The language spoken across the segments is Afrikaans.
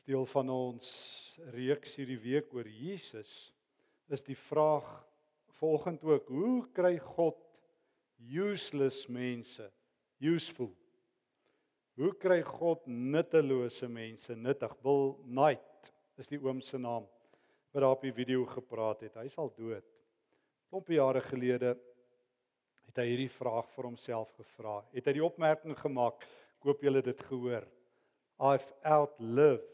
As deel van ons reeks hierdie week oor Jesus is die vraag volgende ook: Hoe kry God useless mense useful? Hoe kry God nuttelose mense nuttig? Bill Knight is die oom se naam wat daar op die video gepraat het. Hy's al dood. Klompie jare gelede het hy hierdie vraag vir homself gevra. Het hy die opmerking gemaak, ek hoop julle dit gehoor. I've outlived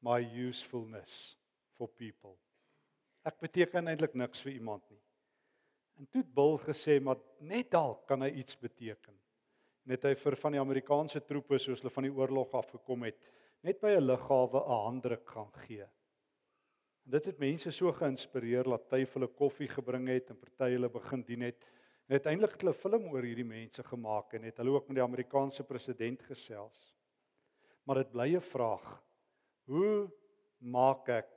my usefulness for people. Ek beteken eintlik niks vir iemand nie. En toe het Bill gesê maar net dalk kan hy iets beteken. Net hy vir van die Amerikaanse troepe soos hulle van die oorlog af gekom het, net by 'n lughawe 'n handdruk gaan gee. En dit het mense so geïnspireer dat hy hulle koffie gebring het en party hulle begin dien het. En uiteindelik het hulle 'n film oor hierdie mense gemaak en het hulle ook met die Amerikaanse president gesels. Maar dit bly 'n vraag. Hoe maak ek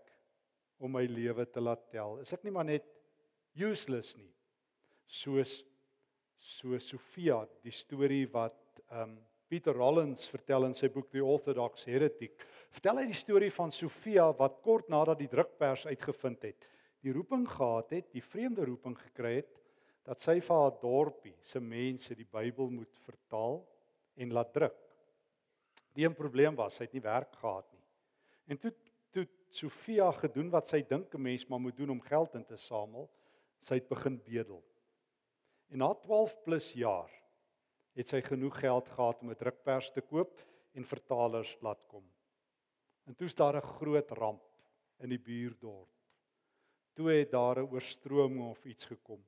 om my lewe te laat tel? Is ek nie maar net useless nie? Soos so Sofia, die storie wat um Peter Rollins vertel in sy boek The Orthodox Heretic. Vertel hy die storie van Sofia wat kort nadat die drukpers uitgevind het, die roeping gehad het, die vreemde roeping gekry het dat sy vir haar dorpie se mense die Bybel moet vertaal en laat druk. Die een probleem was sy het nie werk gehad. En toe toe Sofia gedoen wat sy dink 'n mens maar moet doen om geld in te samel, sy het begin bedel. En na 12 plus jaar het sy genoeg geld gehad om 'n drukpers te koop en vertalers laat kom. En toe's daar 'n groot ramp in die buurdorp. Toe het daar 'n oorstroming of iets gekom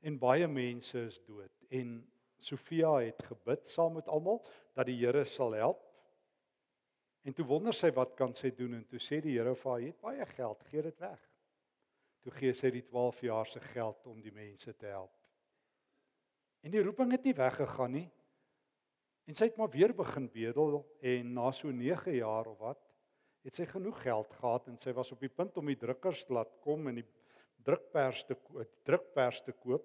en baie mense is dood en Sofia het gebid saam met almal dat die Here sal help En toe wonder sy wat kan sy doen en toe sê die Here vir haar, "Jy het baie geld, gee dit weg." Toe gee sy die 12 jaar se geld om die mense te help. En die roeping het nie weggegaan nie. En sy het maar weer begin bedel en na so 9 jaar of wat, het sy genoeg geld gehad en sy was op die punt om die drukkers te laat kom en die drukpers te drukpers te koop.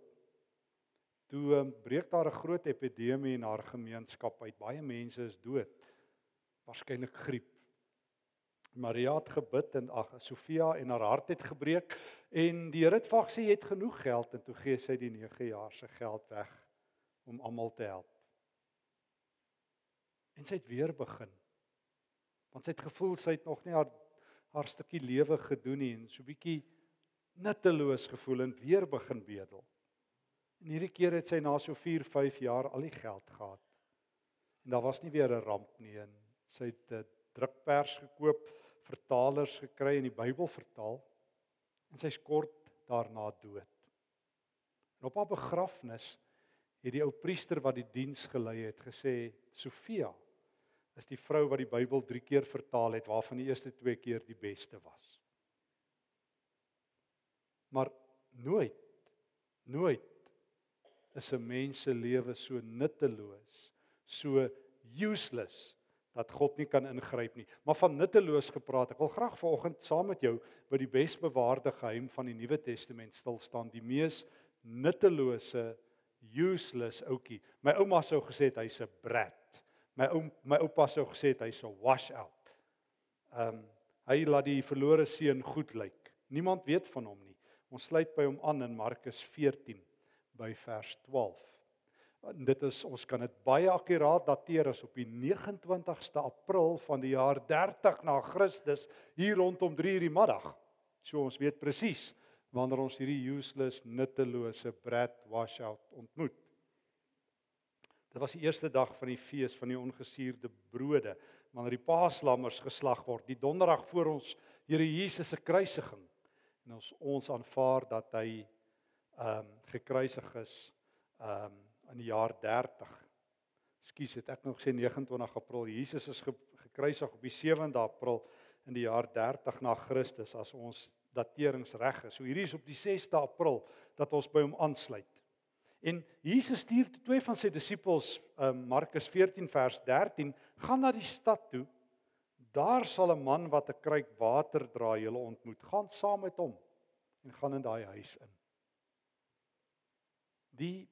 Toe um, breek daar 'n groot epidemie in haar gemeenskap uit. Baie mense is dood waarskynlik griep. Maria het gebid en ag Sofia en haar hart het gebreek en die Here het vir haar gesê jy het genoeg geld en toe gee sy die 9 jaar se geld weg om almal te help. En sy het weer begin. Want sy het gevoel sy het nog nie haar haar stukkie lewe gedoen nie en so bietjie nutteloos gevoel en weer begin bedel. En hierdie keer het sy na so 4, 5 jaar al die geld gehad. En daar was nie weer 'n ramp nie en Sy het 'n drukpers gekoop, vertalers gekry en die Bybel vertaal. En sy skort daarna dood. En op haar begrafnis het die ou priester wat die diens gelei het gesê Sofia is die vrou wat die Bybel 3 keer vertaal het waarvan die eerste 2 keer die beste was. Maar nooit nooit is 'n mens se lewe so nutteloos, so useless dat God nie kan ingryp nie. Maar van nutteloos gepraat. Ek wil graag vanoggend saam met jou by die besbewaarde geheim van die Nuwe Testament stil staan, die mees nuttelose useless ouetjie. My ouma sou gesê het hy's 'n brat. My ou my oupa sou gesê het hy's 'n wash out. Ehm um, hy laat die verlore seun goed lyk. Niemand weet van hom nie. Ons sluit by hom aan in Markus 14 by vers 12. En dit is ons kan dit baie akkuraat dateer as op die 29ste April van die jaar 30 na Christus hier rondom 3:00 die middag. So ons weet presies wanneer ons hierdie useless nuttelose bread washout ontmoet. Dit was die eerste dag van die fees van die ongesuurde brode, wanneer die paaslammers geslag word, die donderdag voor ons Here Jesus se kruisiging. En ons ons aanvaar dat hy ehm um, gekruisig is ehm um, in die jaar 30. Ekskuus, het ek nog gesê 29 April. Jesus is gekruisig op die 7de April in die jaar 30 na Christus as ons daterings reg is. So hierdie is op die 6de April dat ons by hom aansluit. En Jesus stuur twee van sy disippels, um, Markus 14 vers 13, gaan na die stad toe. Daar sal 'n man wat 'n kruik water dra julle ontmoet. Gaan saam met hom en gaan in daai huis in. Die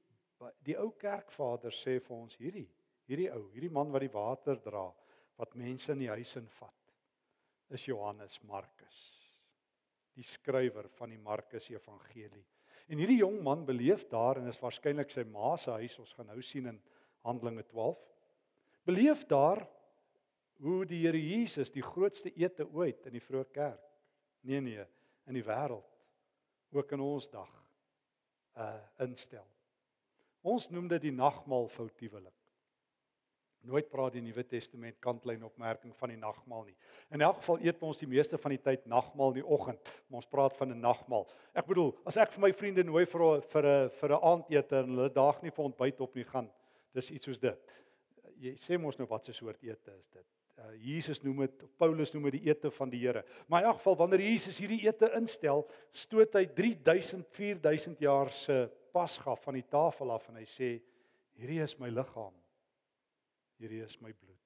die ou kerkvader sê vir ons hierdie hierdie ou, hierdie man wat die water dra, wat mense in die huis invat. is Johannes Markus, die skrywer van die Markus Evangelie. En hierdie jong man beleef daar en is waarskynlik sy ma se huis, ons gaan nou sien in Handelinge 12. Beleef daar hoe die Here Jesus die grootste ete ooit in die vroeë kerk. Nee nee, in die wêreld ook in ons dag uh instel. Ons noem dit die nagmaal foutiewelik. Nooit praat die Nuwe Testament kantlyn opmerking van die nagmaal nie. In elk geval eet ons die meeste van die tyd nagmaal in die oggend, maar ons praat van 'n nagmaal. Ek bedoel, as ek vir my vriende nooi vir 'n vir 'n vir 'n aandete en hulle daag nie vir ontbyt op nie gaan, dis iets soos dit. Jy sê mos nou wat se soort ete is dit? Uh, Jesus noem dit Paulus noem dit die ete van die Here. Maar in elk geval wanneer Jesus hierdie ete instel, stoot hy 3000 4000 jaar se pasga van die tafel af en hy sê hierdie is my liggaam hierdie is my bloed.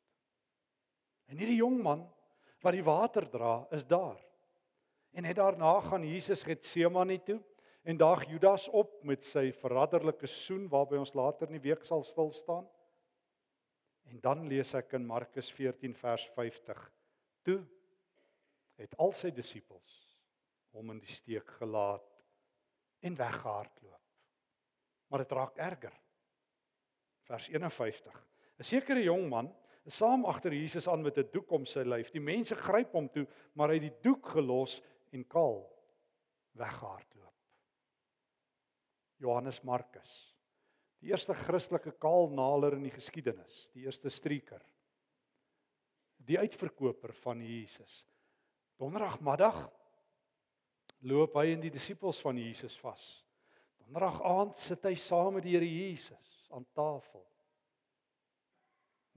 En hierdie jong man wat die water dra, is daar. En net daarna gaan Jesus Getsemane toe en daag Judas op met sy verraderlike soen waarby ons later in die week sal stil staan. En dan lees ek in Markus 14 vers 50. Toe het al sy disippels hom in die steek gelaat en weggehardloop. Maar dit raak erger. Vers 51. 'n sekere jong man is saam agter Jesus aan met 'n doek om sy lyf. Die mense gryp hom toe, maar hy het die doek gelos en kaal weggehardloop. Johannes Markus, die eerste Christelike kaalnaler in die geskiedenis, die eerste strieker. Die uitverkoper van Jesus. Donderdagmiddag loop hy en die disippels van Jesus vas. Donderdag aand sit hy saam met die Here Jesus aan tafel.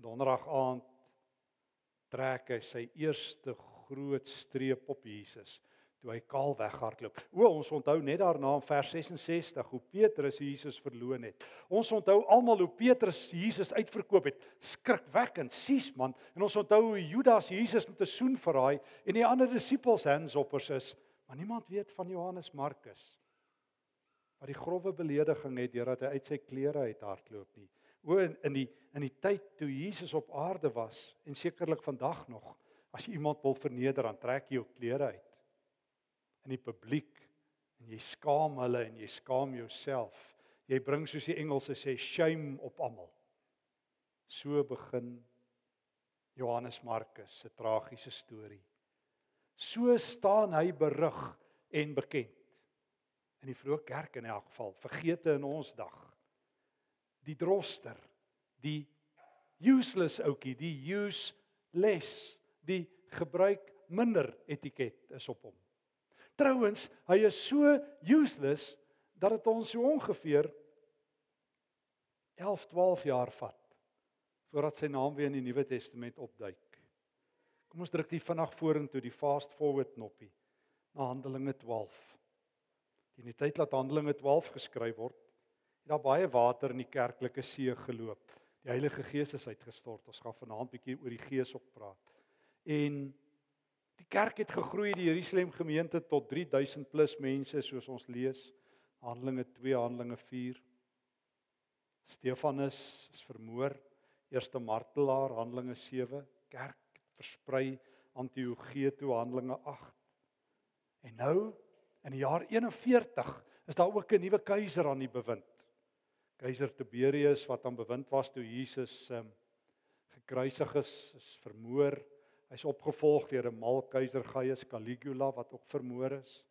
Donderdag aand trek hy sy eerste groot streep op Jesus toe hy kaal weghardloop. O, ons onthou net daarna in vers 66 hoe Petrus Jesus verloon het. Ons onthou almal hoe Petrus Jesus uitverkoop het. Skrikwekkend, sies man. En ons onthou hoe Judas Jesus met 'n soen verraai en die ander disippels handsoppers is, maar niemand weet van Johannes Markus wat die grouwe belediging het deurdat hy uit sy klere uit hardloop nie. O in, in die in die tyd toe Jesus op aarde was en sekerlik vandag nog as jy iemand wil verneder dan trek jy jou klere uit. In die publiek en jy skaam hulle en jy skaam jouself. Jy bring soos die Engelse sê shame op almal. So begin Johannes Markus se tragiese storie. So staan hy berig en bekend in die vroeë kerk in elk geval vergeete in ons dag die droster, die useless ouetjie, die useless, die gebruik minder etiket is op hom. Trouwens, hy is so useless dat dit ons so ongeveer 11, 12 jaar vat voordat sy naam weer in die Nuwe Testament opduik. Kom ons druk dit vinnig vorentoe die fast forward knoppie na Handelinge 12. Teen die tyd dat Handelinge 12 geskryf word, het daar baie water in die kerklike see geloop. Die Heilige Gees is uitgestort. Ons gaan vanaand bietjie oor die Gees op praat. En die kerk het gegroei, die Jerusalem gemeente tot 3000 plus mense soos ons lees. Handelinge 2, Handelinge 4. Stefanus is vermoor, eerste martelaar, Handelinge 7. Kerk versprei Antiochië toe, Handelinge 8. En nou in die jaar 41 is daar ook 'n nuwe keiser aan die bewind keiser Tiberius wat aan bewind was toe Jesus um, gekruisig is, is vermoor. Hy's opgevolg deur 'n mal keiser Gaius Caligula wat ook vermoor is.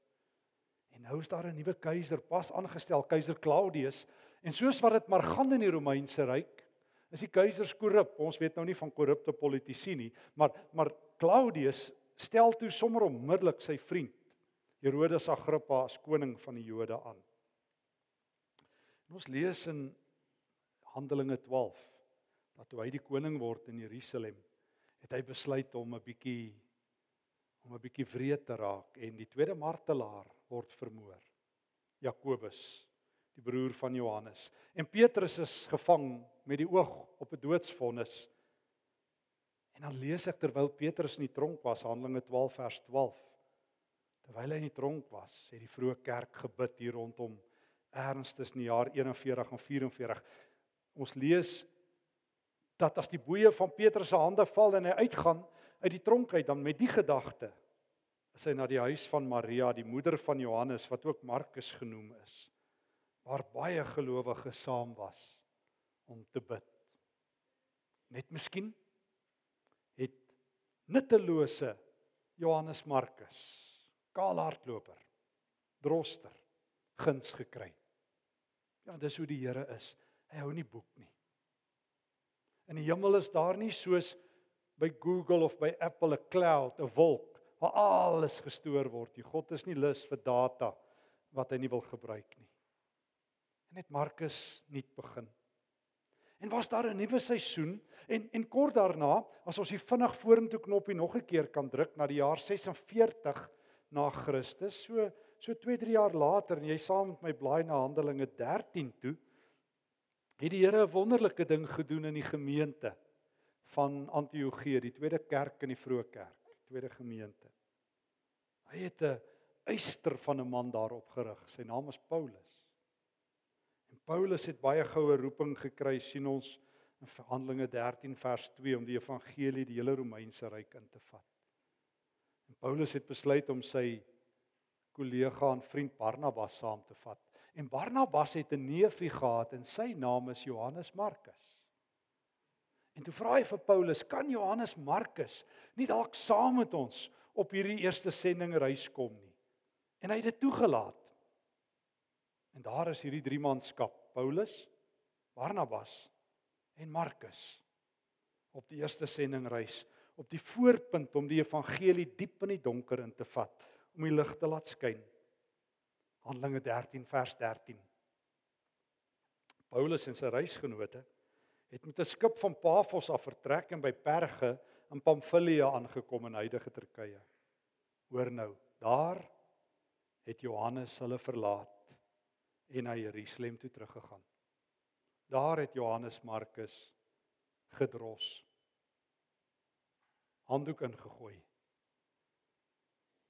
En nou is daar 'n nuwe keiser pas aangestel, keiser Claudius. En soos wat dit maar gaan in die Romeinse ryk, is die keisers korrup. Ons weet nou nie van korrupte politici nie, maar maar Claudius stel toe sommer onmiddellik sy vriend Herodes Agrippa as koning van die Jode aan. En ons lees in Handelinge 12 dat toe hy die koning word in Jerusalem, het hy besluit om 'n bietjie om 'n bietjie wreed te raak en die tweede martelaar word vermoor. Jakobus, die broer van Johannes. En Petrus is gevang met die oog op 'n doodsvonnis. En dan lees ek terwyl Petrus in die tronk was, Handelinge 12 vers 12. Terwyl hy in die tronk was, het die vroeë kerk gebid hier rondom erns tussen die jaar 41 en 44. Ons lees dat as die boeye van Petrus se hande val en hy uitgaan, uit die tronk uit dan met die gedagte is hy na die huis van Maria, die moeder van Johannes wat ook Markus genoem is, waar baie gelowiges saam was om te bid. Net miskien het nuttelose Johannes Markus, kaal hardloper, droster, guns gekry. Ja, dis hoe die Here is. Hy hou nie boek nie. In die hemel is daar nie soos by Google of by Apple 'n cloud, 'n wolk waar alles gestoor word. Die God is nie lus vir data wat hy nie wil gebruik nie. En net Markus nuut begin. En was daar 'n nuwe seisoen en en kort daarna, as ons die vinnig vorentoe knoppie nog 'n keer kan druk na die jaar 46 na Christus, so so 2-3 jaar later en jy saam met my blaai na Handelinge 13 toe, het die Here 'n wonderlike ding gedoen in die gemeente van Antiochië, die tweede kerk in die vroeë kerk, tweede gemeente. Hy het 'n eyster van 'n man daarop gerig. Sy naam is Paulus. En Paulus het baie goue roeping gekry, sien ons in Handelinge 13 vers 2 om die evangelie die hele Romeinse ryk in te vat. En Paulus het besluit om sy kollega en vriend Barnabas saam te vat. En Barnabas het 'n neefie gehad en sy naam is Johannes Markus. En toe vra hy vir Paulus, "Kan Johannes Markus nie dalk saam met ons op hierdie eerste sendingreis kom nie?" En hy het dit toegelaat. En daar is hierdie drie manskap, Paulus, Barnabas en Markus op die eerste sendingreis, op die voorpunt om die evangelie diep in die donker in te vat, om die lig te laat skyn. Handelinge 13 vers 13. Paulus en sy reisgenote het met 'n skip van Pafos af vertrek en by Perge in Pamfilië aangekom in huidige Turkye. Hoor nou, daar het Johannes hulle verlaat en na Jerusalem toe teruggegaan. Daar het Johannes Markus gedros. Handdoek ingegooi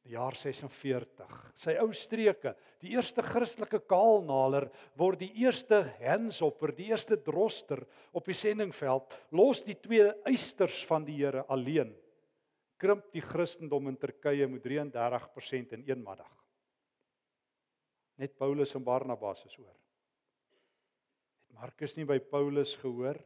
die jaar 46. Sy ou streke, die eerste Christelike kaalnaler word die eerste henshopper, die eerste droster op die sendingveld, los die twee eisters van die Here alleen. Krimp die Christendom in Turkye met 33% in een middag. Net Paulus en Barnabas is oor. Het Markus nie by Paulus gehoor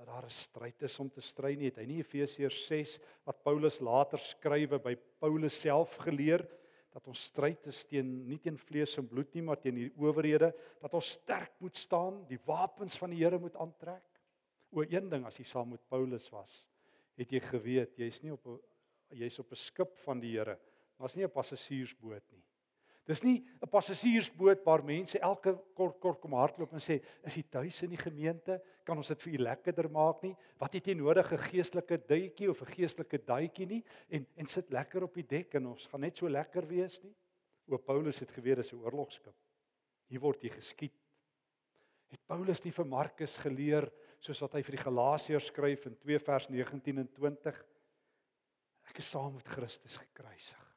dat daar 'n stryd is om te stry nie. Het hy nie Efesiërs 6 wat Paulus later skrywe by Paulus self geleer dat ons stryd is teen nie teen vlees en bloed nie, maar teen die owerhede, dat ons sterk moet staan, die wapens van die Here moet aantrek. O een ding as jy saam met Paulus was, het jy geweet jy's nie op jy's op 'n skip van die Here. Daar's nie 'n passasiersboot nie. Dis nie 'n passasiersboot waar mense elke kort kort kom hardloop en sê, "Is jy tuis in die gemeente? Kan ons dit vir u lekkerder maak nie? Wat het jy nodig 'n geestelike duitjie of 'n geestelike duitjie nie en en sit lekker op die dek en ons gaan net so lekker wees nie?" O Paulus het geweet dis 'n oorlogskip. Hier word jy geskiet. Het Paulus nie vir Markus geleer soos wat hy vir die Galasiërs skryf in 2 vers 19 en 20? Ek is saam met Christus gekruisig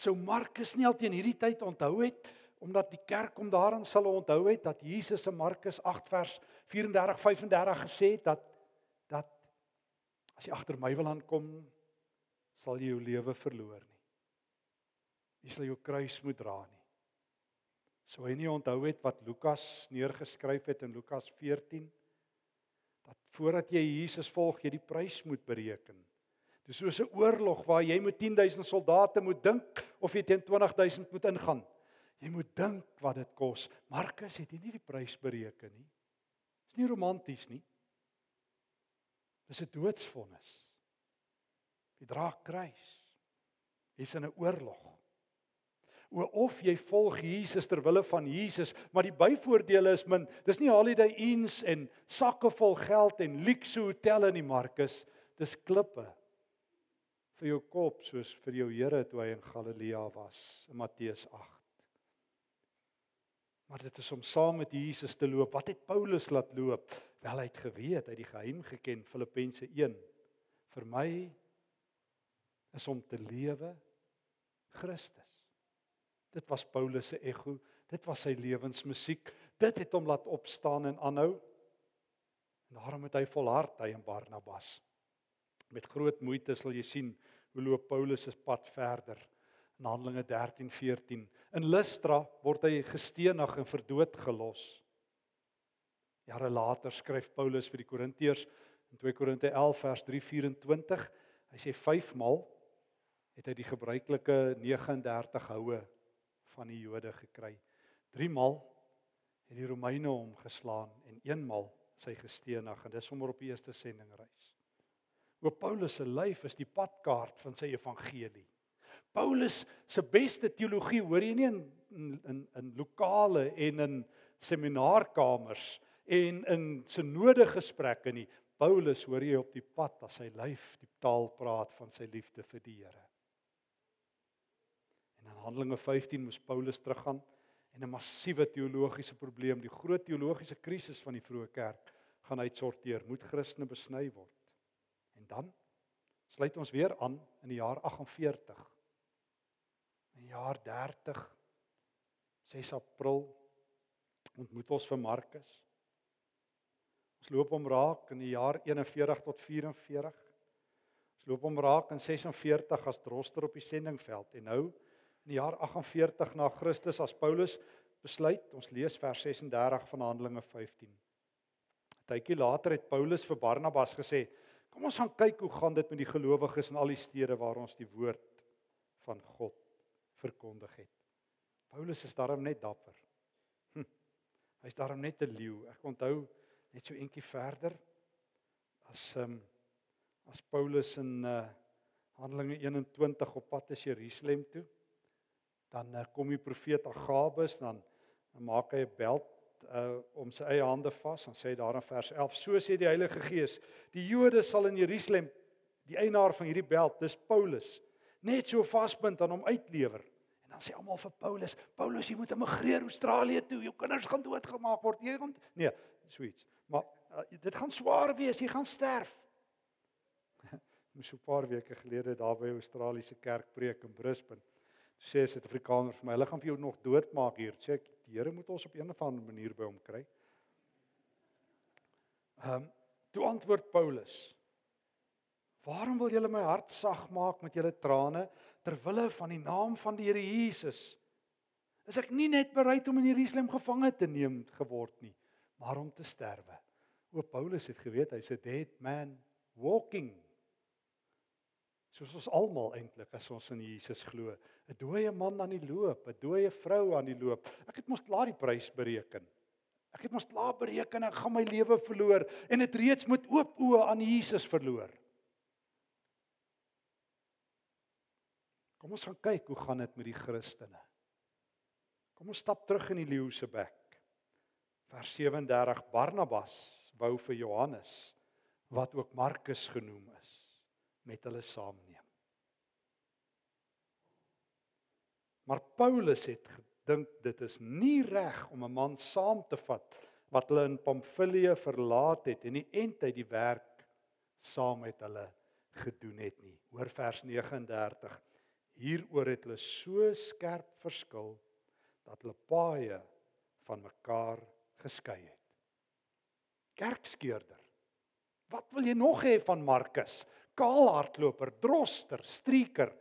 sou Markus nie al teen hierdie tyd onthou het omdat die kerk hom daarin sal onthou het dat Jesus in Markus 8 vers 34 35 gesê het dat dat as jy agter my wil aankom sal jy jou lewe verloor nie. Jy sal jou kruis moet dra nie. Sou hy nie onthou het wat Lukas neergeskryf het in Lukas 14 dat voordat jy Jesus volg jy die prys moet bereken. Dis soos 'n oorlog waar jy met 10000 soldate moet dink of jy teen 20000 moet ingaan. Jy moet dink wat dit kos. Markus het nie die prys bereken nie. Dis nie romanties nie. Dis 'n doodsvonnis. Jy dra kruis. Jy's in 'n oorlog. O of jy volg Jesus ter wille van Jesus, maar die byvoordele is min. Dis nie holiday inns en sakke vol geld en luukse hotelle nie, Markus. Dis klippe vir jou kop soos vir jou Here toe hy in Galilea was in Matteus 8. Maar dit is om saam met Jesus te loop. Wat het Paulus laat loop? Wel hy het geweet, hy het die geheim geken Filippense 1. Vir my is om te lewe Christus. Dit was Paulus se ego, dit was sy lewensmusiek. Dit het hom laat opstaan en aanhou. En daarom het hy volhard hy en Barnabas. Met groot moeite sal jy sien hoe loop Paulus se pad verder. In Handelinge 13:14 in Lystra word hy gestenig en vir dood gelos. Jare later skryf Paulus vir die Korintiërs in 2 Korinte 11 vers 3:24. Hy sê vyf maal het hy die gebruikelike 39 houe van die Jode gekry. Drie maal het die Romeine hom geslaan en een maal sy gestenig en dis sommer op die eerste sendingreis. Oop Paulus se lyf is die padkaart van sy evangelie. Paulus se beste teologie hoor jy nie in in in, lokale en in seminaarkamers en in synode gesprekke nie. Paulus hoor jy op die pad as sy lyf die taal praat van sy liefde vir die Here. En in Handelinge 15 moes Paulus teruggaan en 'n massiewe teologiese probleem, die groot teologiese krisis van die vroeë kerk gaan uitsorteer. Moet Christene besny word? Dan sluit ons weer aan in die jaar 48. In die jaar 30 6 April ontmoet ons vir Markus. Ons loop hom raak in die jaar 41 tot 44. Ons loop hom raak in 46 as droster op die sendingveld en nou in die jaar 48 na Christus as Paulus besluit, ons lees vers 36 van Handelinge 15. 'n Tydjie later het Paulus vir Barnabas gesê: "Kom ons gaan kyk hoe gaan dit met die gelowiges in al die stede waar ons die woord van God verkondig het." Paulus is daarom net dapper. Hm, Hy's daarom net 'n leeu. Ek onthou net so eentjie verder as ehm um, as Paulus in uh Handelinge 21 op pad is Jerusalem toe dan uh, kom die profeet Agabus dan dan maak hy 'n beld uh om sy eie hande vas en sê daar in vers 11 so sê die Heilige Gees die Jode sal in Jerusalem die eienaar van hierdie beld dis Paulus net so vasbind aan hom uitlewer. En dan sê almal vir Paulus Paulus jy moet immigreer Australië toe jou kinders gaan doodgemaak word jy gaan nee so iets maar uh, dit gaan swaar wees jy gaan sterf. Ons so 'n paar weke gelede daar by Australiese kerk preek in Brisbane sê Suid-Afrikaner vir my, hulle gaan vir jou nog doodmaak hier. Sê ek, die Here moet ons op 'n of ander manier by hom kry. Ehm, um, toe antwoord Paulus: Waarom wil julle my hart sag maak met julle trane ter wille van die naam van die Here Jesus? Is ek nie net bereid om in Jerusalem gevange te neem geword nie, maar om te sterwe? O Paulus het geweet hy's 'n dead man walking soos ons almal eintlik as ons in Jesus glo. 'n Dooie man aan die loop, 'n dooie vrou aan die loop. Ek het mos klaar die prys bereken. Ek het mos klaar bereken ek gaan my lewe verloor en dit reeds met oop oë aan Jesus verloor. Kom ons gaan kyk hoe gaan dit met die Christene. Kom ons stap terug in die leeu se bek. Vers 37 Barnabas wou vir Johannes wat ook Markus genoem is met hulle saamneem. Maar Paulus het gedink dit is nie reg om 'n man saam te vat wat hulle in Pamfilië verlaat het en die entheid die werk saam met hulle gedoen het nie. Hoor vers 39. Hieroor het hulle so skerp verskil dat hulle paaie van mekaar geskei het. Kerkskeurder. Wat wil jy nog hê van Markus? Kaalhardloper, droster, strieker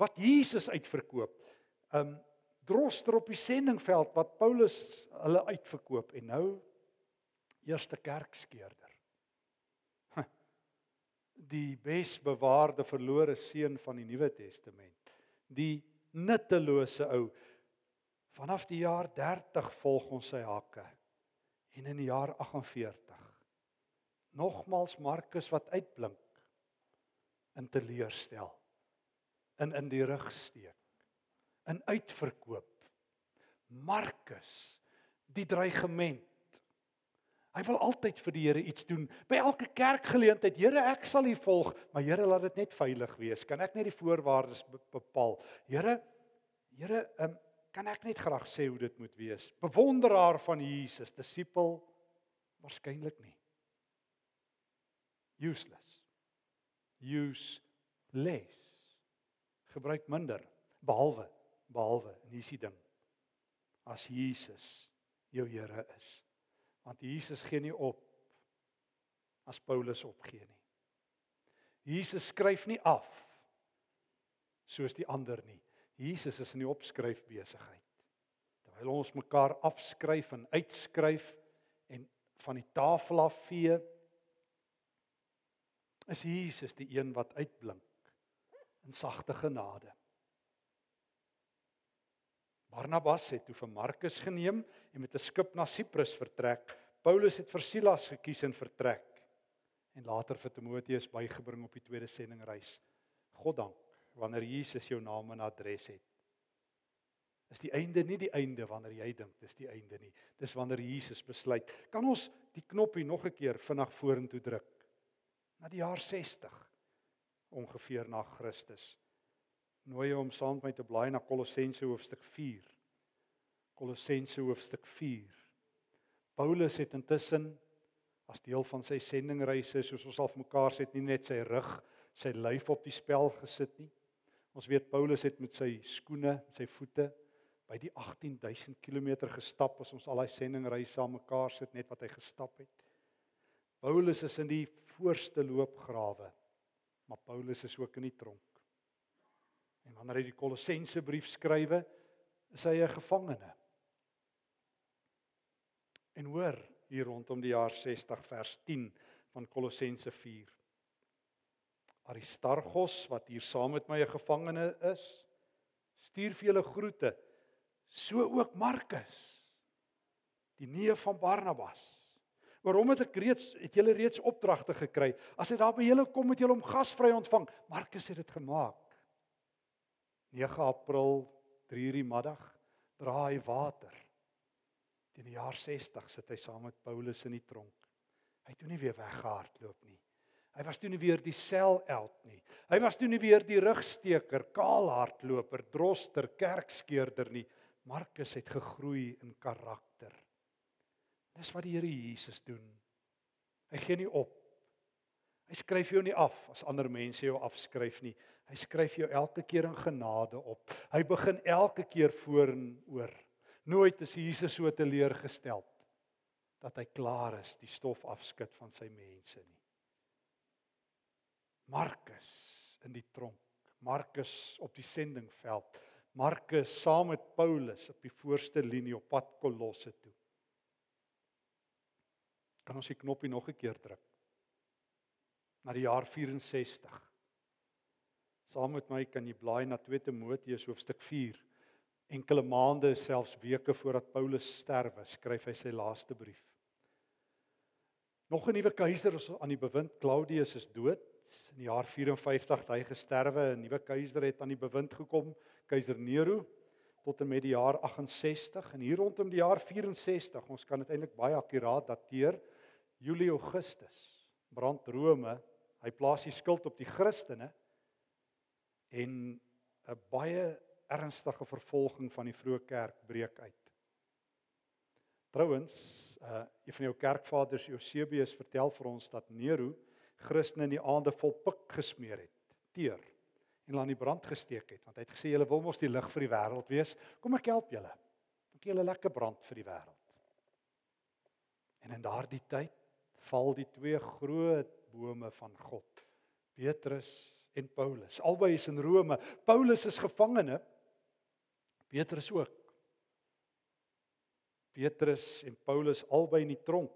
wat Jesus uitverkoop. Um droster op die sendingveld wat Paulus hulle uitverkoop en nou eerste kerkskeerder. Die besbewaarde verlore seun van die Nuwe Testament. Die nuttelose ou. Vanaf die jaar 30 volg ons sy hakke. En in die jaar 48 nogmals Markus wat uitblink in teleurstel in in die rug steek in uitverkoop. Markus die dreigement. Hy wil altyd vir die Here iets doen. By elke kerkgeleentheid Here ek sal u volg maar Here laat dit net veilig wees. Kan ek net die voorwaardes bepaal? Here Here um, kan ek net graag sê hoe dit moet wees? Bewonderaar van Jesus disipel waarskynlik nie. Useless use less. Gebruik minder behalwe behalwe en hier is die ding. As Jesus jou Here is. Want Jesus gee nie op as Paulus opgee nie. Jesus skryf nie af soos die ander nie. Jesus is in die opskryf besigheid. Terwyl ons mekaar afskryf en uitskryf en van die tafel af vee, is Jesus die een wat uitblink in sagte genade. Barnabas het toe vir Markus geneem en met 'n skip na Siprus vertrek. Paulus het vir Silas gekies en vertrek en later vir Timoteus bygebring op die tweede sendingreis. God dank wanneer Jesus jou naam en adres het. Is die einde nie die einde wanneer jy dink dis die einde nie. Dis wanneer Jesus besluit. Kan ons die knoppie nog 'n keer vinnig vorentoe druk? Na die jaar 60 ongeveer na Christus. Nooi hom saam met my te blaai na Kolossense hoofstuk 4. Kolossense hoofstuk 4. Paulus het intussen as deel van sy sendingreise soos ons al mekaar sê nie net sy rug, sy lyf op die spel gesit nie. Ons weet Paulus het met sy skoene, sy voete by die 18000 km gestap as ons al daai sendingreise saam mekaar sit net wat hy gestap het. Paulus is in die voorste loopgrawe, maar Paulus is ook in die tronk. En wanneer hy die Kolossense brief skrywe, is hy 'n gevangene. En hoor, hier rondom die jaar 60 vers 10 van Kolossense 4. Aristarchos wat hier saam met my 'n gevangene is, stuur vir julle groete. So ook Markus, die neef van Barnabas. Hom het ek reeds het julle reeds opdragte gekry. As hy daar by julle kom, moet julle hom gasvry ontvang. Markus het dit gemaak. 9 April 3:00 die middag dra hy water In die jaar 60 sit hy saam met Paulus in die tronk. Hy het toe nie weer weggehardloop nie. Hy was toe nie weer die seleld nie. Hy was toe nie weer die rugsteker, kaalhardloper, droster, kerkskeerder nie. Markus het gegroei in karakter. Dis wat die Here Jesus doen. Hy gee nie op. Hy skryf jou nie af as ander mense jou afskryf nie. Hy skryf jou elke keer in genade op. Hy begin elke keer vooroor. Nooit is Jesus so teleurgestel dat hy klaar is die stof afskud van sy mense nie. Markus in die tronk, Markus op die sendingveld, Markus saam met Paulus op die voorste linie op pad Kolosse toe. Kan ons die knoppie nog 'n keer druk? Na die jaar 64. Saam met my kan jy blaai na 2 Timoteus hoofstuk 4 enkele maande selfs weke voordat Paulus sterwe, skryf hy sy laaste brief. Nog 'n nuwe keiser is aan die bewind. Claudius is dood. In die jaar 54 het hy gesterwe. 'n Nuwe keiser het aan die bewind gekom, keiser Nero, tot en met die jaar 68 en hier rondom die jaar 64, ons kan dit eintlik baie akkuraat dateer, Julie Augustus brand Rome. Hy plaas die skuld op die Christene en 'n baie ernstige vervolging van die vroeë kerk breek uit. Trouwens, uh een van jou kerkvaders Eusebius vertel vir ons dat Nero Christene in die aande vol pik gesmeer het, teer en aan die brand gesteek het, want hy het gesê julle wil mos die lig vir die wêreld wees. Kom ek help julle. Ek gee julle lekker brand vir die wêreld. En in daardie tyd val die twee groot bome van God, Petrus en Paulus. Albei is in Rome. Paulus is gevangene Petrus ook. Petrus en Paulus albei in die tronk.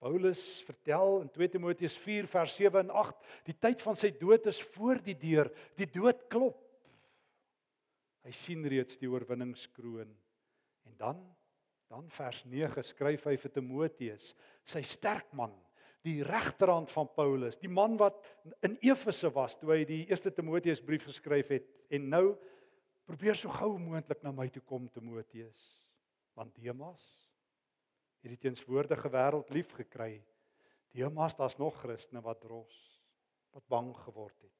Paulus vertel in 2 Timoteus 4 vers 7 en 8, die tyd van sy dood is voor die deur. Die dood klop. Hy sien reeds die oorwinningskroon. En dan dan vers 9 skryf hy vir Timoteus, sy sterk man, die regterhand van Paulus, die man wat in Efese was toe hy die eerste Timoteus brief geskryf het en nou Probeer so gou moontlik na my toe kom Timoteus. Want Demas het die teenswoordige wêreld lief gekry. Demas, daar's nog Christene wat dros, wat bang geword het.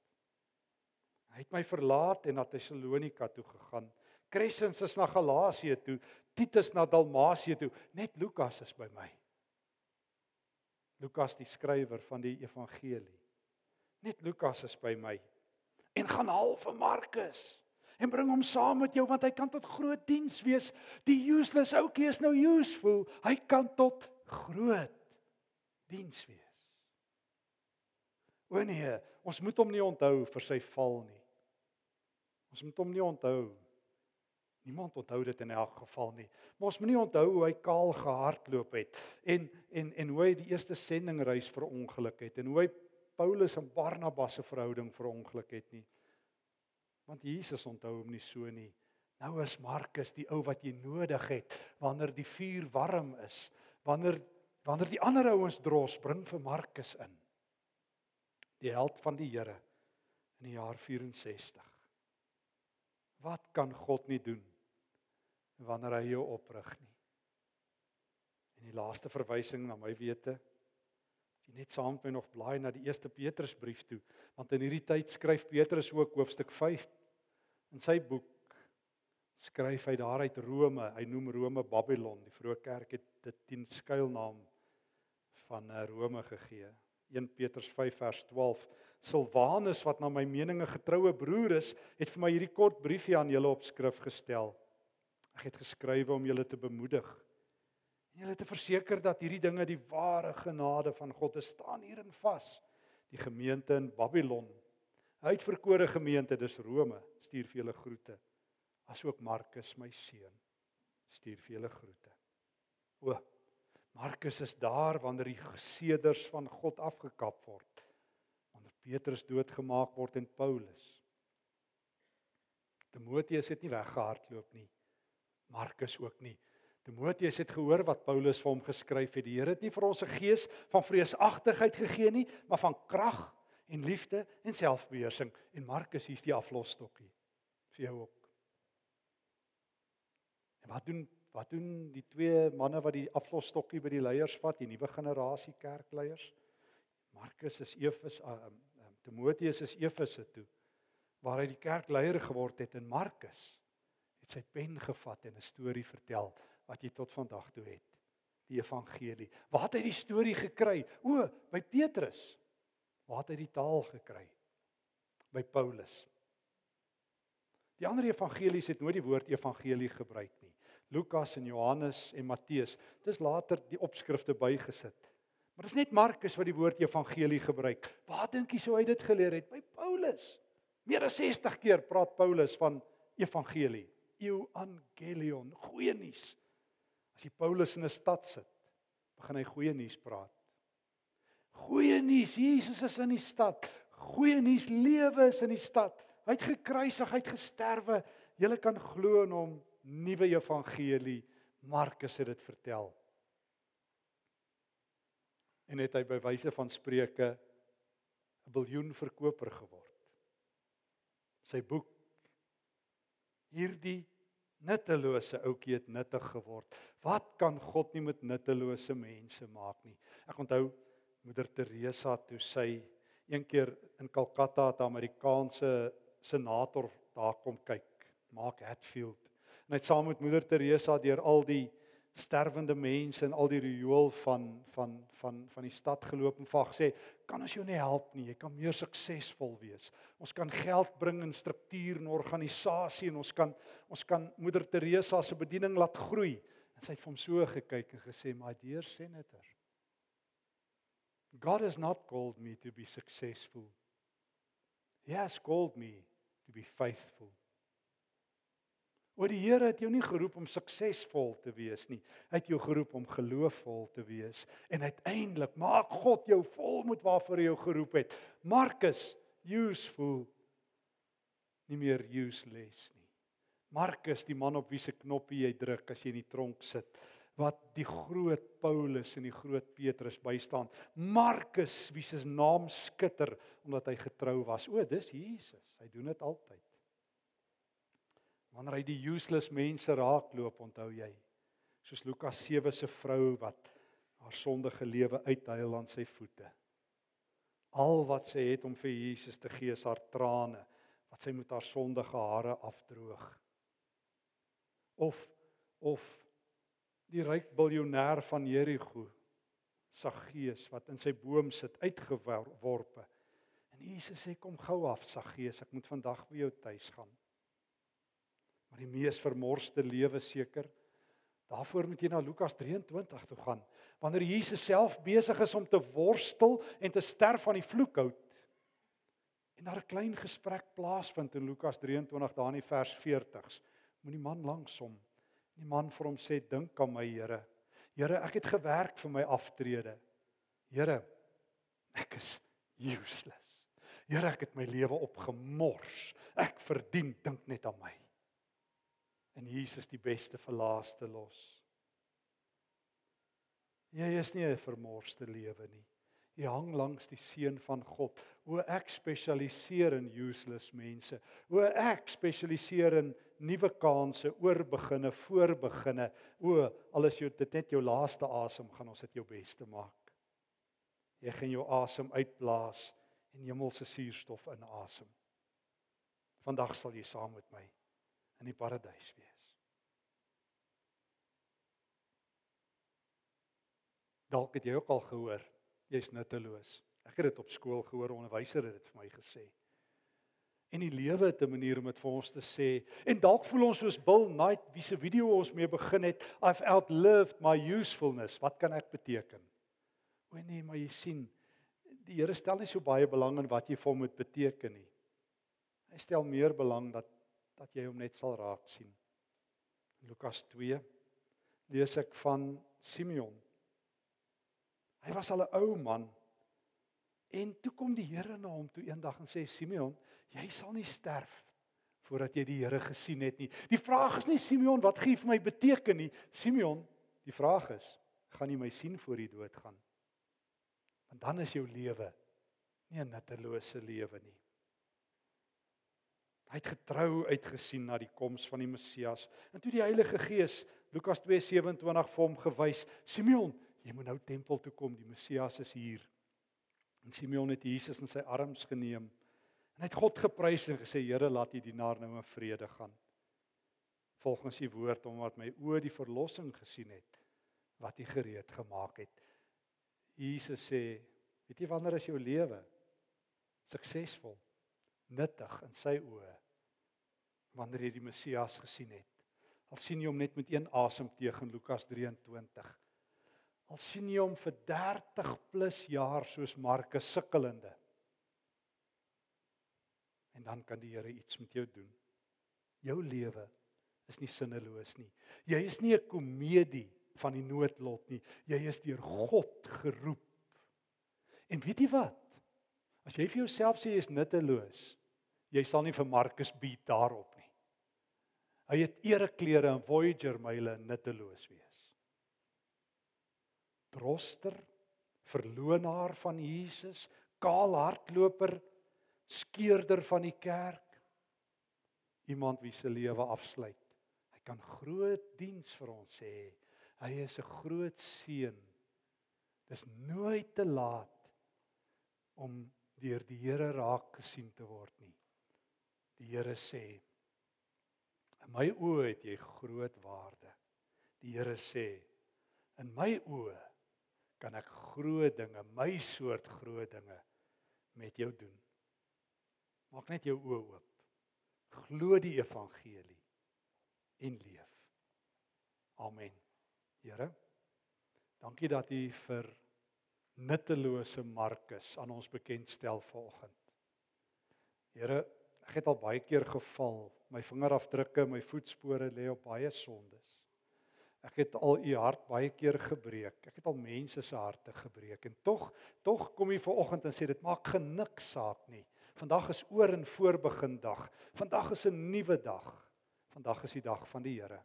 Hy het my verlaat en na Tessalonika toe gegaan. Crescens is na Galasië toe, Titus na Dalmasie toe, net Lukas is by my. Lukas die skrywer van die evangelie. Net Lukas is by my. En gaan haal vir Markus en bring hom saam met jou want hy kan tot groot diens wees. Die useless ouetjie is nou useful. Hy kan tot groot diens wees. O nee, ons moet hom nie onthou vir sy val nie. Ons moet hom nie onthou. Niemand onthou dit in elk geval nie. Maar ons moenie onthou hoe hy kaal gehardloop het en en en hoe hy die eerste sendingreis verongeluk het en hoe hy Paulus en Barnabas se verhouding verongeluk het nie. Want Jesus onthou hom nie so nie. Nou is Markus die ou wat jy nodig het wanneer die vuur warm is, wanneer wanneer die ander ouens dros, bring vir Markus in. Die held van die Here in die jaar 64. Wat kan God nie doen wanneer hy jou oprig nie? En die laaste verwysing na my wete jy net saam met my nog blaai na die eerste Petrusbrief toe want in hierdie tyd skryf Petrus ook hoofstuk 5 in sy boek skryf hy daaruit Rome hy noem Rome Babylon die vroeë kerk het dit 'n skuilnaam van eh, Rome gegee 1 Petrus 5 vers 12 Silwanus wat na my mening 'n getroue broer is, het vir my hierdie kort briefie aan julle op skrif gestel. Ek het geskrywe om julle te bemoedig en julle te verseker dat hierdie dinge die ware genade van God is staan hierin vas. Die gemeente in Babylon, uitverkore gemeente, dis Rome, stuur vir julle groete. Asook Markus my seun stuur vir julle groete. O Markus is daar wanneer die geseders van God afgekap word. Wanneer Petrus doodgemaak word en Paulus. Timoteus het nie weggehardloop nie. Markus ook nie. Timoteus het gehoor wat Paulus vir hom geskryf het. Die Here het nie vir ons 'n gees van vreesagtigheid gegee nie, maar van krag en liefde en selfbeheersing. En Markus hier's die aflosstokkie vir jou ook. En wat doen wat doen die twee manne wat die aflosstokkie by die leiers vat, die nuwe generasie kerkleiers? Markus is Efes, uh, um, Timoteus is Efese toe waar hy die kerkleier geword het en Markus het sy pen gevat en 'n storie vertel wat jy tot vandag toe het. Die evangelie. Waar het hy die storie gekry? O, by Petrus. Waar het hy die taal gekry? By Paulus. Die ander evangelies het nooit die woord evangelie gebruik nie. Lukas en Johannes en Matteus. Dis later die opskrifte bygesit. Maar dis net Markus wat die woord evangelie gebruik. Waar dink jy sou hy dit geleer het? By Paulus. Meer as 60 keer praat Paulus van evangelie. Euangelion, goeie nuus. As jy Paulus in 'n stad sit, begin hy goeie nuus praat. Goeie nuus, Jesus is in die stad. Goeie nuus, lewe is in die stad. Hy het gekruisig, hy het gesterwe. Jy kan glo in hom nuwe evangelie. Markus het dit vertel. En het hy by wyse van spreuke 'n biljoen verkoper geword. Sy boek hierdie nuttelose ouetjie het nuttig geword. Wat kan God nie met nuttelose mense maak nie? Ek onthou moeder Teresa toe sy een keer in Calcutta 'n Amerikaanse senator daar kom kyk, Mark Hatfield en hy het saam met moeder Teresa deur al die sterwende mense en al die riool van van van van die stad geloop en vag sê kan ons jou nie help nie? Jy kan meer suksesvol wees. Ons kan geld bring in struktuur en organisasie en ons kan ons kan moeder Teresa se bediening laat groei. En sy het vir hom so gekyk en gesê my dear senator God has not called me to be successful. He has called me to be faithful O die Here het jou nie geroep om suksesvol te wees nie. Hy het jou geroep om gelooffol te wees en uiteindelik maak God jou vol met waarvoor hy jou geroep het. Markus useful nie meer useless nie. Markus die man op wie se knoppie jy druk as jy in die tronk sit wat die groot Paulus en die groot Petrus bystaan. Markus wie se naam skitter omdat hy getrou was. O, dis Jesus. Hy doen dit altyd. Wanneer hy die useless mense raakloop, onthou jy, soos Lukas 7 se vrou wat haar sondige lewe uithuil aan sy voete. Al wat sy het om vir Jesus te gee is haar trane wat sy met haar sondige hare afdroog. Of of die ryk biljoenêr van Jerigo, Saggeus wat in sy boom sit uitgeworpe. En Jesus sê kom gou af Saggeus, ek moet vandag by jou tuis gaan die mees vermorste lewe seker. Daarvoor moet jy na Lukas 23 toe gaan. Wanneer Jesus self besig is om te worstel en te sterf aan die vloekhout, En daar 'n klein gesprek plaasvind in Lukas 23 daar in die vers 40s. Moet die man langs hom. Die man vir hom sê: "Dink aan my, Here. Here, ek het gewerk vir my aftrede. Here, ek is useless. Here, ek het my lewe opgemors. Ek verdien dink net aan my." En Jesus die beste vir laaste los. Jy is nie 'n vermorste lewe nie. Jy hang langs die seun van God. O ek spesialiseer in useless mense. O ek spesialiseer in nuwe kansse, oorbeginne, voorbeginne. O alles jou dit net jou laaste asem gaan ons dit jou beste maak. Jy gaan jou asem uitblaas en hemelse suurstof inasem. Vandag sal jy saam met my in die paradys wees. Dalk het jy ook al gehoor, jy's nutteloos. Ek het dit op skool gehoor, onderwyser het dit vir my gesê. En die lewe het 'n manier om dit vir ons te sê. En dalk voel ons soos Bill Knight, wie se video ons mee begin het, I've outlived my usefulness. Wat kan ek beteken? O nee, maar jy sien, die Here stel nie so baie belang in wat jy vir hom moet beteken nie. Hy stel meer belang dat dat jy hom net sal raak sien. In Lukas 2 lees ek van Simeon Hy was al 'n ou man. En toe kom die Here na hom toe eendag en sê Simeon, jy sal nie sterf voordat jy die Here gesien het nie. Die vraag is nie Simeon wat gee vir my beteken nie. Simeon, die vraag is, gaan jy my sien voor jy doodgaan? Want dan is jou lewe nie 'n nuttelose lewe nie. Hy het getrou uitgesien na die koms van die Messias. En toe die Heilige Gees Lukas 2:27 vir hom gewys, Simeon, jy moet nou tempel toe kom, die Messias is hier. En Simeon het Jesus in sy arms geneem en hy het God geprys en gesê Here, laat die dienaar nou in vrede gaan. Volgens u woord omdat my oë die verlossing gesien het wat u gereed gemaak het. Jesus sê, weet jy wanneer is jou lewe suksesvol, nuttig in sy oë? Wanneer jy die Messias gesien het. Al sien jy hom net met een asem tegen Lukas 23 al sien jy hom vir 30 plus jaar soos Markus sukkelende. En dan kan die Here iets met jou doen. Jou lewe is nie sinneloos nie. Jy is nie 'n komedie van die noodlot nie. Jy is deur God geroep. En weet jy wat? As jy vir jouself sê jy is nutteloos, jy sal nie vir Markus bied daarop nie. Hy het ereklere en Voyager myle nutteloos wees droster, verlonaar van Jesus, kaal hardloper, skeurder van die kerk. Iemand wie se lewe afsluit. Hy kan groot diens vir ons sê. Hy is 'n groot seën. Dis nooit te laat om deur die Here raak gesien te word nie. Die Here sê: "In my oë het jy groot waarde." Die Here sê: "In my oë kan ek groot dinge, my soort groot dinge met jou doen. Maak net jou oë oop. Glo die evangelie en leef. Amen. Here, dankie dat U vir nuttelose Markus aan ons bekendstel vanoggend. Here, ek het al baie keer geval. My vingerafdrukke, my voetspore lê op baie sondes. Ek het al u hart baie keer gebreek. Ek het al mense se harte gebreek en tog tog kom u vanoggend en sê dit maak genik saak nie. Vandag is oor en voorbegin dag. Vandag is 'n nuwe dag. Vandag is die dag van die Here.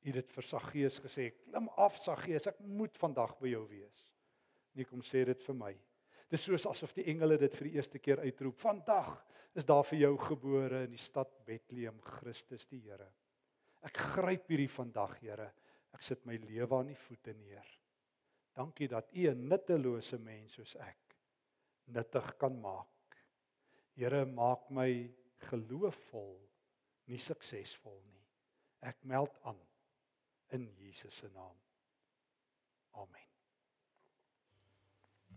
U het vir Saggeus gesê, "Klim af Saggeus, ek moet vandag by jou wees." Nee, kom sê dit vir my. Dis soos asof die engele dit vir die eerste keer uitroep. Vandag is daar vir jou gebore in die stad Bethlehem Christus die Here. Ek gryp hierdie vandag, Here. Ek sit my lewe aan U voete neer. Dankie dat U 'n nuttelose mens soos ek nuttig kan maak. Here, maak my geloofvol, nie suksesvol nie. Ek meld aan in Jesus se naam. Amen.